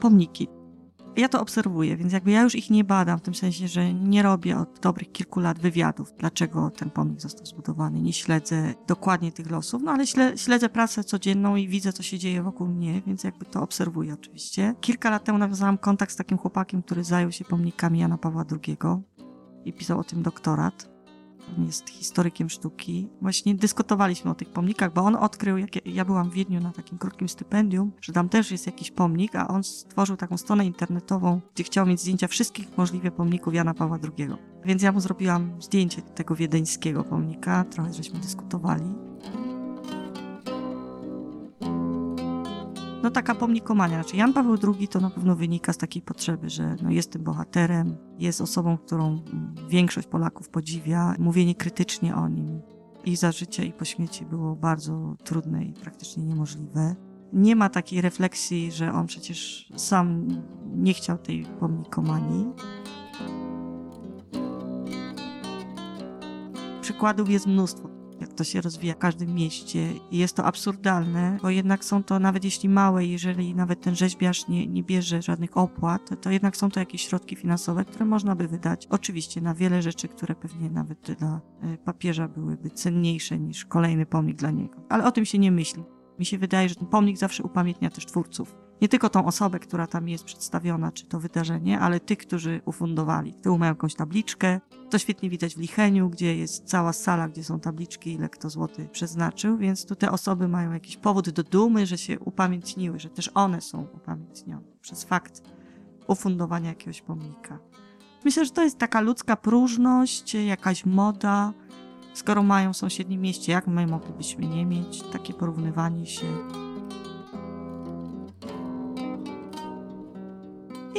pomniki. Ja to obserwuję, więc jakby ja już ich nie badam, w tym sensie, że nie robię od dobrych kilku lat wywiadów, dlaczego ten pomnik został zbudowany. Nie śledzę dokładnie tych losów, no ale śledzę pracę codzienną i widzę, co się dzieje wokół mnie, więc jakby to obserwuję oczywiście. Kilka lat temu nawiązałam kontakt z takim chłopakiem, który zajął się pomnikami Jana Pawła II i pisał o tym doktorat on jest historykiem sztuki. Właśnie dyskutowaliśmy o tych pomnikach, bo on odkrył, jak ja, byłam w Wiedniu na takim krótkim stypendium, że tam też jest jakiś pomnik, a on stworzył taką stronę internetową, gdzie chciał mieć zdjęcia wszystkich możliwych pomników Jana Pawła II. Więc ja mu zrobiłam zdjęcie tego wiedeńskiego pomnika, trochę żeśmy dyskutowali. No taka pomnikomania. Znaczy Jan Paweł II to na pewno wynika z takiej potrzeby, że no jest tym bohaterem, jest osobą, którą większość Polaków podziwia. Mówienie krytycznie o nim i za życia i po śmierci było bardzo trudne i praktycznie niemożliwe. Nie ma takiej refleksji, że on przecież sam nie chciał tej pomnikomanii. Przykładów jest mnóstwo to się rozwija w każdym mieście. I jest to absurdalne, bo jednak są to, nawet jeśli małe, jeżeli nawet ten rzeźbiarz nie, nie bierze żadnych opłat, to jednak są to jakieś środki finansowe, które można by wydać oczywiście na wiele rzeczy, które pewnie nawet dla e, papieża byłyby cenniejsze niż kolejny pomnik dla niego. Ale o tym się nie myśli. Mi się wydaje, że ten pomnik zawsze upamiętnia też twórców nie tylko tą osobę, która tam jest przedstawiona, czy to wydarzenie, ale tych, którzy ufundowali. Tyłu mają jakąś tabliczkę. To świetnie widać w Licheniu, gdzie jest cała sala, gdzie są tabliczki, ile kto złoty przeznaczył, więc tu te osoby mają jakiś powód do dumy, że się upamiętniły, że też one są upamiętnione przez fakt ufundowania jakiegoś pomnika. Myślę, że to jest taka ludzka próżność, jakaś moda. Skoro mają w sąsiednim mieście, jak my moglibyśmy nie mieć? Takie porównywanie się.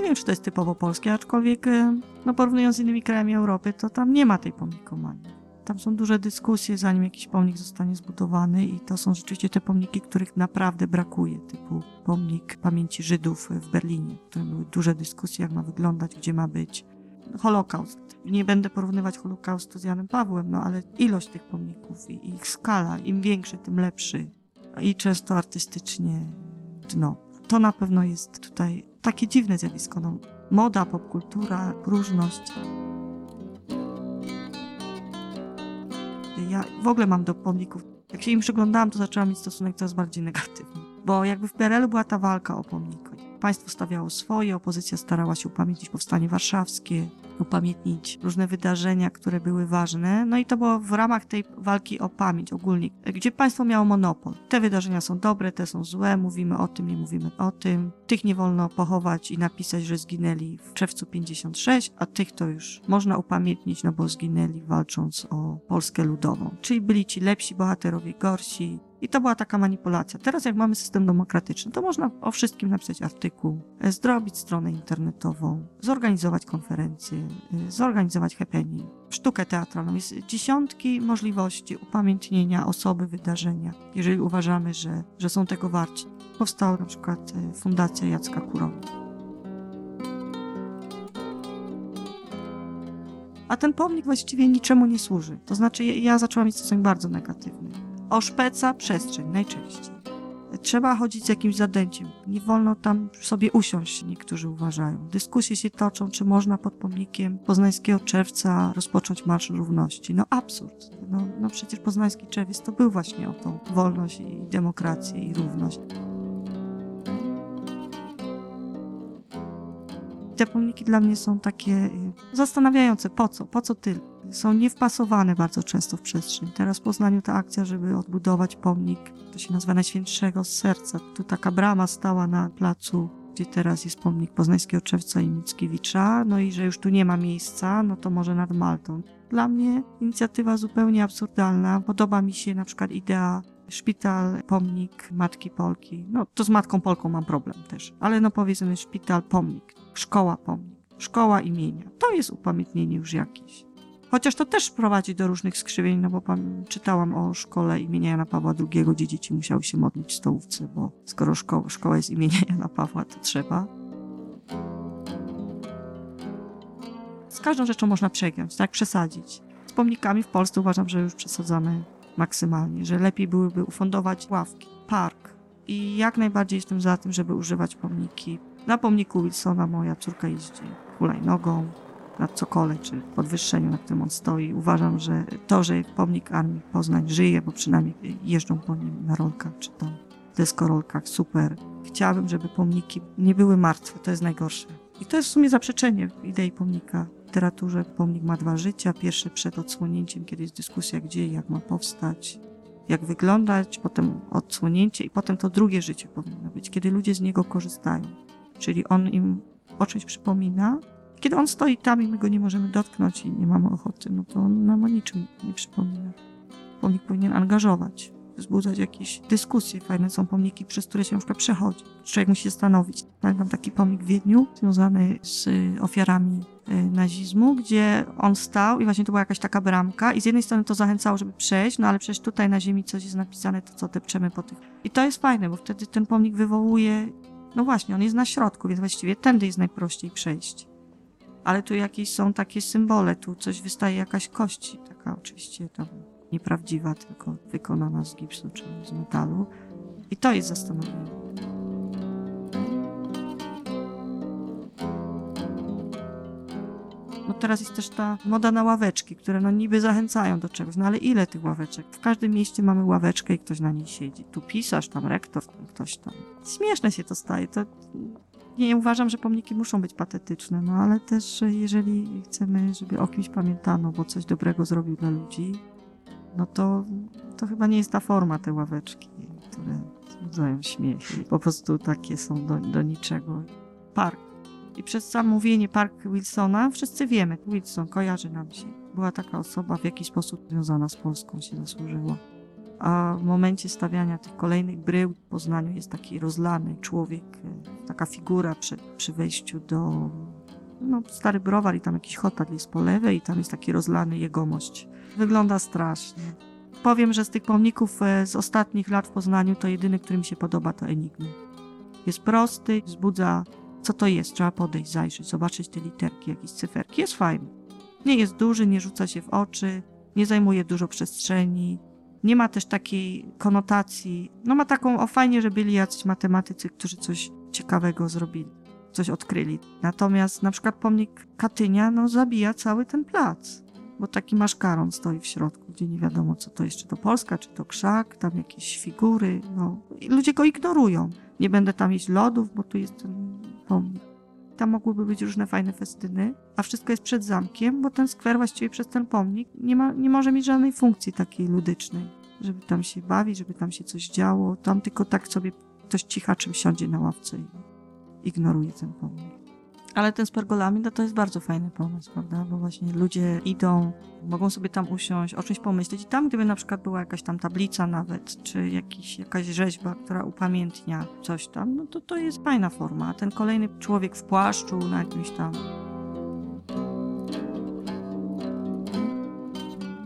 Nie wiem, czy to jest typowo polskie, aczkolwiek e, no, porównując z innymi krajami Europy, to tam nie ma tej pomnikomanii. Tam są duże dyskusje, zanim jakiś pomnik zostanie zbudowany i to są rzeczywiście te pomniki, których naprawdę brakuje, typu pomnik pamięci Żydów w Berlinie, w którym były duże dyskusje, jak ma wyglądać, gdzie ma być. Holokaust. Nie będę porównywać Holokaustu z Janem Pawłem, no ale ilość tych pomników i ich skala, im większy, tym lepszy. I często artystycznie dno. To na pewno jest tutaj takie dziwne zjawisko. No, moda, popkultura, próżność. Ja w ogóle mam do pomników. Jak się im przyglądałam, to zaczęłam mieć stosunek coraz bardziej negatywny. Bo jakby w PRL była ta walka o pomnik. Państwo stawiało swoje, opozycja starała się upamiętnić powstanie warszawskie, upamiętnić różne wydarzenia, które były ważne. No i to było w ramach tej walki o pamięć ogólnie, gdzie państwo miało monopol. Te wydarzenia są dobre, te są złe, mówimy o tym, nie mówimy o tym. Tych nie wolno pochować i napisać, że zginęli w czerwcu 56, a tych to już można upamiętnić, no bo zginęli walcząc o Polskę Ludową. Czyli byli ci lepsi bohaterowie, gorsi, i to była taka manipulacja. Teraz, jak mamy system demokratyczny, to można o wszystkim napisać artykuł, e, zrobić stronę internetową, zorganizować konferencję, zorganizować happening, sztukę teatralną. Jest dziesiątki możliwości upamiętnienia osoby, wydarzenia, jeżeli uważamy, że, że są tego warci. Powstała na przykład e, Fundacja Jacka Kurowa. A ten pomnik właściwie niczemu nie służy. To znaczy, ja zaczęłam mieć stosunek bardzo negatywny oszpeca przestrzeń najczęściej. Trzeba chodzić z jakimś zadęciem. Nie wolno tam sobie usiąść, niektórzy uważają. Dyskusje się toczą, czy można pod pomnikiem poznańskiego czerwca rozpocząć Marsz Równości. No absurd. No, no przecież poznański czerwiec to był właśnie o tą wolność i demokrację i równość. Te pomniki dla mnie są takie y, zastanawiające. Po co? Po co tyle? Są niewpasowane bardzo często w przestrzeń. Teraz w Poznaniu ta akcja, żeby odbudować pomnik, to się nazywa Najświętszego Serca. Tu taka brama stała na placu, gdzie teraz jest pomnik Poznańskiego Czerwca i Mickiewicza, no i że już tu nie ma miejsca, no to może nad Maltą. Dla mnie inicjatywa zupełnie absurdalna. Podoba mi się na przykład idea szpital, pomnik Matki Polki. No to z Matką Polką mam problem też, ale no powiedzmy szpital, pomnik, szkoła, pomnik, szkoła imienia. To jest upamiętnienie już jakieś. Chociaż to też prowadzi do różnych skrzywień, no bo pan, czytałam o szkole imienia Jana Pawła II, gdzie dzieci musiały się modlić w stołówce, bo skoro szko szkoła jest imienia Jana Pawła, to trzeba. Z każdą rzeczą można przegiąć, tak? Przesadzić. Z pomnikami w Polsce uważam, że już przesadzamy maksymalnie, że lepiej byłyby ufundować ławki, park. I jak najbardziej jestem za tym, żeby używać pomniki Na pomniku Wilsona moja córka jeździ hulajnogą, na cokole, czy podwyższeniu, na którym on stoi. Uważam, że to, że pomnik Armii Poznań żyje, bo przynajmniej jeżdżą po nim na rolkach, czy tam deskorolkach, super. Chciałabym, żeby pomniki nie były martwe, to jest najgorsze. I to jest w sumie zaprzeczenie idei pomnika. W literaturze pomnik ma dwa życia. Pierwsze przed odsłonięciem, kiedy jest dyskusja, gdzie i jak ma powstać, jak wyglądać, potem odsłonięcie i potem to drugie życie powinno być, kiedy ludzie z niego korzystają. Czyli on im o czymś przypomina. Kiedy on stoi tam i my go nie możemy dotknąć i nie mamy ochoty, no to on nam o niczym nie przypomina. Pomnik powinien angażować, wzbudzać jakieś dyskusje. Fajne są pomniki, przez które się na przykład przechodzi. Człowiek musi się zastanowić. Pamiętam taki pomnik w Wiedniu, związany z ofiarami y, nazizmu, gdzie on stał i właśnie to była jakaś taka bramka i z jednej strony to zachęcało, żeby przejść, no ale przecież tutaj na ziemi coś jest napisane, to co depczemy po tych. I to jest fajne, bo wtedy ten pomnik wywołuje, no właśnie, on jest na środku, więc właściwie tędy jest najprościej przejść. Ale tu jakieś są takie symbole, tu coś wystaje, jakaś kość, taka oczywiście tam nieprawdziwa, tylko wykonana z gipsu czy z metalu. I to jest zastanowienie. No teraz jest też ta moda na ławeczki, które no niby zachęcają do czegoś, no ale ile tych ławeczek? W każdym mieście mamy ławeczkę i ktoś na niej siedzi. Tu pisarz, tam rektor, tam ktoś tam. Śmieszne się to staje. To nie uważam, że pomniki muszą być patetyczne, no ale też jeżeli chcemy, żeby o kimś pamiętano, bo coś dobrego zrobił dla ludzi, no to, to chyba nie jest ta forma, te ławeczki, które wzbudzają śmiech po prostu takie są do, do niczego. Park. I przez sam mówienie Park Wilsona wszyscy wiemy, Wilson kojarzy nam się. Była taka osoba w jakiś sposób związana z Polską, się zasłużyła. A w momencie stawiania tych kolejnych brył w Poznaniu jest taki rozlany człowiek, e, taka figura przy, przy wejściu do no, stary browar i tam jakiś hotel jest po lewej i tam jest taki rozlany jegomość. Wygląda strasznie. Powiem, że z tych pomników e, z ostatnich lat w Poznaniu to jedyny, który mi się podoba, to Enigmy. Jest prosty, wzbudza co to jest, trzeba podejść, zajrzeć, zobaczyć te literki, jakieś cyferki. Jest fajny. Nie jest duży, nie rzuca się w oczy, nie zajmuje dużo przestrzeni, nie ma też takiej konotacji. No ma taką, o fajnie, że byli jacyś matematycy, którzy coś ciekawego zrobili, coś odkryli. Natomiast na przykład pomnik Katynia, no zabija cały ten plac, bo taki maszkaron stoi w środku, gdzie nie wiadomo co to jest, czy to Polska, czy to krzak, tam jakieś figury, no. I ludzie go ignorują. Nie będę tam jeść lodów, bo tu jest ten pomnik. Tam mogłyby być różne fajne festyny, a wszystko jest przed zamkiem, bo ten skwer właściwie przez ten pomnik nie, ma, nie może mieć żadnej funkcji takiej ludycznej, żeby tam się bawić, żeby tam się coś działo. Tam tylko tak sobie ktoś cichaczym siądzie na ławce i ignoruje ten pomnik. Ale ten z pergolami, no to jest bardzo fajny pomysł, prawda? Bo właśnie ludzie idą, mogą sobie tam usiąść, o czymś pomyśleć. I tam, gdyby na przykład była jakaś tam tablica nawet, czy jakiś, jakaś rzeźba, która upamiętnia coś tam, no to to jest fajna forma. A ten kolejny człowiek w płaszczu na jakimś tam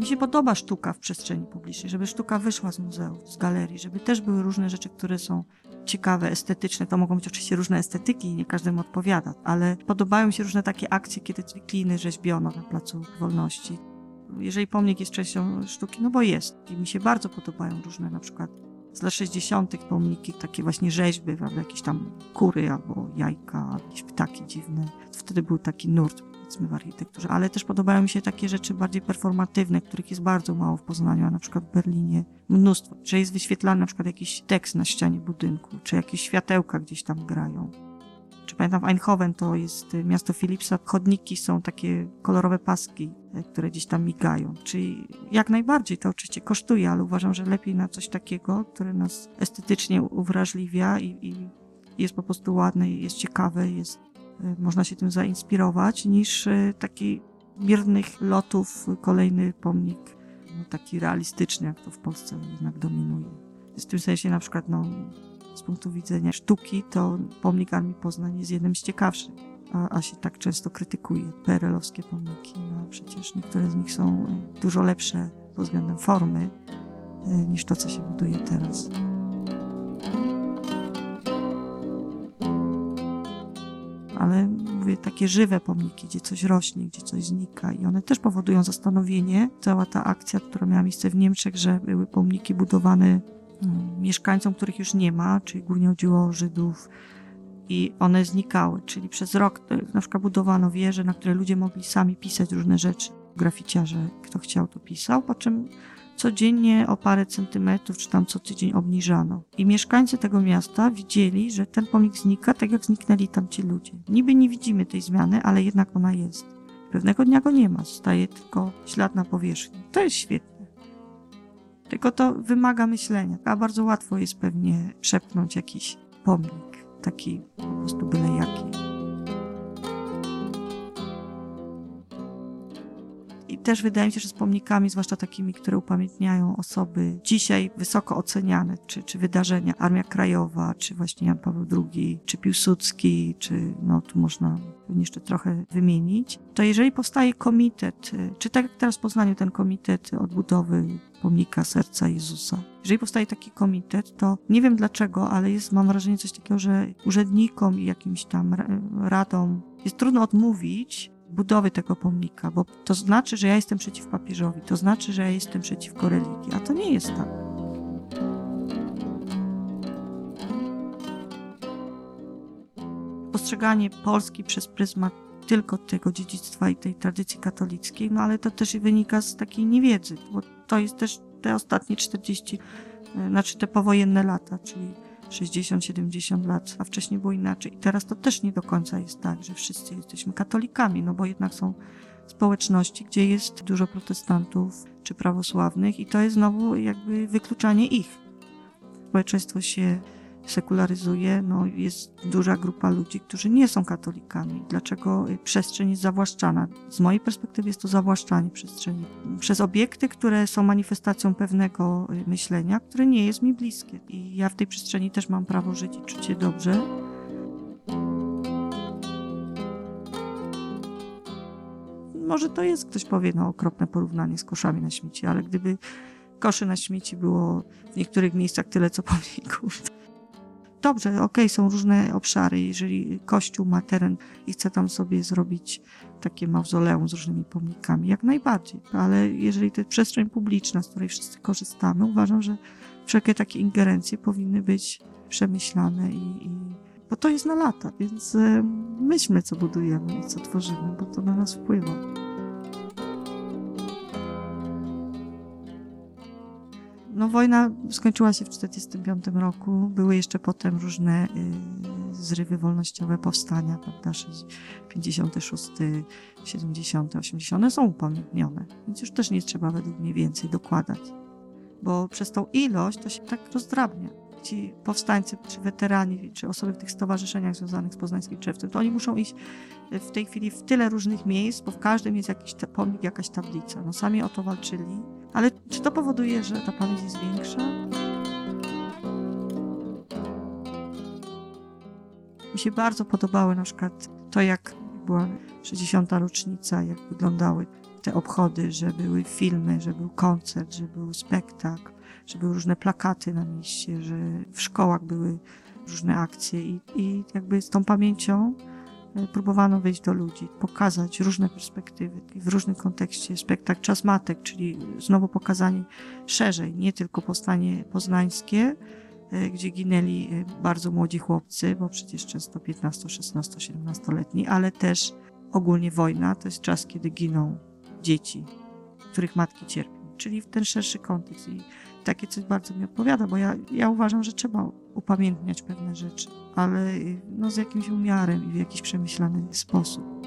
Mi się podoba sztuka w przestrzeni publicznej, żeby sztuka wyszła z muzeum, z galerii, żeby też były różne rzeczy, które są ciekawe, estetyczne. To mogą być oczywiście różne estetyki nie każdemu odpowiada, ale podobają mi się różne takie akcje, kiedy kliny rzeźbiono na Placu Wolności. Jeżeli pomnik jest częścią sztuki, no bo jest. I mi się bardzo podobają różne na przykład z lat 60. pomniki, takie właśnie rzeźby, prawda, jakieś tam kury albo jajka, jakieś ptaki dziwne. Wtedy był taki nurt powiedzmy w architekturze, ale też podobają mi się takie rzeczy bardziej performatywne, których jest bardzo mało w Poznaniu, a na przykład w Berlinie mnóstwo. Że jest wyświetlany na przykład jakiś tekst na ścianie budynku, czy jakieś światełka gdzieś tam grają. Czy pamiętam w Eindhoven to jest y, miasto Philipsa, chodniki są takie kolorowe paski, y, które gdzieś tam migają. Czyli jak najbardziej to oczywiście kosztuje, ale uważam, że lepiej na coś takiego, które nas estetycznie uwrażliwia i, i jest po prostu ładne, jest ciekawe, jest można się tym zainspirować, niż y, taki miernych lotów kolejny pomnik, no, taki realistyczny, jak to w Polsce jednak dominuje. W tym sensie na przykład no, z punktu widzenia sztuki, to pomnik Armii Poznań jest jednym z ciekawszych, a, a się tak często krytykuje. PRL-owskie pomniki, no przecież niektóre z nich są y, dużo lepsze pod względem formy niż to, co się buduje teraz. Ale mówię, takie żywe pomniki, gdzie coś rośnie, gdzie coś znika i one też powodują zastanowienie. Cała ta akcja, która miała miejsce w Niemczech, że były pomniki budowane hmm, mieszkańcom, których już nie ma, czyli głównie chodziło o Żydów i one znikały, czyli przez rok e, na przykład budowano wieże, na które ludzie mogli sami pisać różne rzeczy. Graficiarze, kto chciał, to pisał, po czym codziennie o parę centymetrów, czy tam co tydzień obniżano. I mieszkańcy tego miasta widzieli, że ten pomnik znika, tak jak zniknęli tam ci ludzie. Niby nie widzimy tej zmiany, ale jednak ona jest. Pewnego dnia go nie ma, zostaje tylko ślad na powierzchni. To jest świetne. Tylko to wymaga myślenia, a bardzo łatwo jest pewnie przepchnąć jakiś pomnik, taki po prostu byle jaki. Też wydaje mi się, że z pomnikami, zwłaszcza takimi, które upamiętniają osoby dzisiaj wysoko oceniane, czy, czy wydarzenia, Armia Krajowa, czy właśnie Jan Paweł II, czy Piłsudski, czy no tu można jeszcze trochę wymienić, to jeżeli powstaje komitet, y, czy tak jak teraz w Poznaniu ten komitet odbudowy pomnika serca Jezusa. Jeżeli powstaje taki komitet, to nie wiem dlaczego, ale jest, mam wrażenie, coś takiego, że urzędnikom i jakimś tam radom jest trudno odmówić budowy tego pomnika, bo to znaczy, że ja jestem przeciw papieżowi, to znaczy, że ja jestem przeciwko religii, a to nie jest tak. Postrzeganie Polski przez pryzmat tylko tego dziedzictwa i tej tradycji katolickiej, no ale to też wynika z takiej niewiedzy, bo to jest też te ostatnie 40, e, znaczy te powojenne lata, czyli 60-70 lat, a wcześniej było inaczej. I teraz to też nie do końca jest tak, że wszyscy jesteśmy katolikami, no bo jednak są społeczności, gdzie jest dużo protestantów czy prawosławnych i to jest znowu jakby wykluczanie ich. Społeczeństwo się sekularyzuje, no jest duża grupa ludzi, którzy nie są katolikami. Dlaczego przestrzeń jest zawłaszczana? Z mojej perspektywy jest to zawłaszczanie przestrzeni przez obiekty, które są manifestacją pewnego myślenia, które nie jest mi bliskie. I ja w tej przestrzeni też mam prawo żyć i czuć się dobrze. Może to jest, ktoś powie, no okropne porównanie z koszami na śmieci, ale gdyby koszy na śmieci było w niektórych miejscach tyle co pomników, dobrze, okej, okay, są różne obszary. Jeżeli Kościół ma teren i chce tam sobie zrobić takie mauzoleum z różnymi pomnikami, jak najbardziej. Ale jeżeli to jest przestrzeń publiczna, z której wszyscy korzystamy, uważam, że wszelkie takie ingerencje powinny być przemyślane i, i bo to jest na lata, więc e, myślmy, co budujemy i co tworzymy, bo to na nas wpływa. No, wojna skończyła się w 1945 roku. Były jeszcze potem różne y, zrywy wolnościowe, powstania, prawda? 56, 70, 80. One są upamiętnione, więc już też nie trzeba według mnie więcej dokładać. Bo przez tą ilość to się tak rozdrabnia. Ci powstańcy, czy weterani, czy osoby w tych stowarzyszeniach związanych z poznańskim czerwcem, to oni muszą iść w tej chwili w tyle różnych miejsc, bo w każdym jest jakiś pomnik, jakaś tablica. No sami o to walczyli ale czy to powoduje, że ta pamięć jest większa? Mi się bardzo podobały na przykład to, jak była 60. rocznica, jak wyglądały te obchody, że były filmy, że był koncert, że był spektakl, że były różne plakaty na mieście, że w szkołach były różne akcje i, i jakby z tą pamięcią próbowano wejść do ludzi, pokazać różne perspektywy w różnym kontekście. Spektakl Czas Matek, czyli znowu pokazanie szerzej, nie tylko powstanie poznańskie, e, gdzie ginęli e, bardzo młodzi chłopcy, bo przecież często 15, 16, 17-letni, ale też ogólnie wojna to jest czas, kiedy giną dzieci, których matki cierpią, czyli w ten szerszy kontekst. Takie coś bardzo mi odpowiada, bo ja, ja uważam, że trzeba upamiętniać pewne rzeczy, ale no, z jakimś umiarem i w jakiś przemyślany sposób.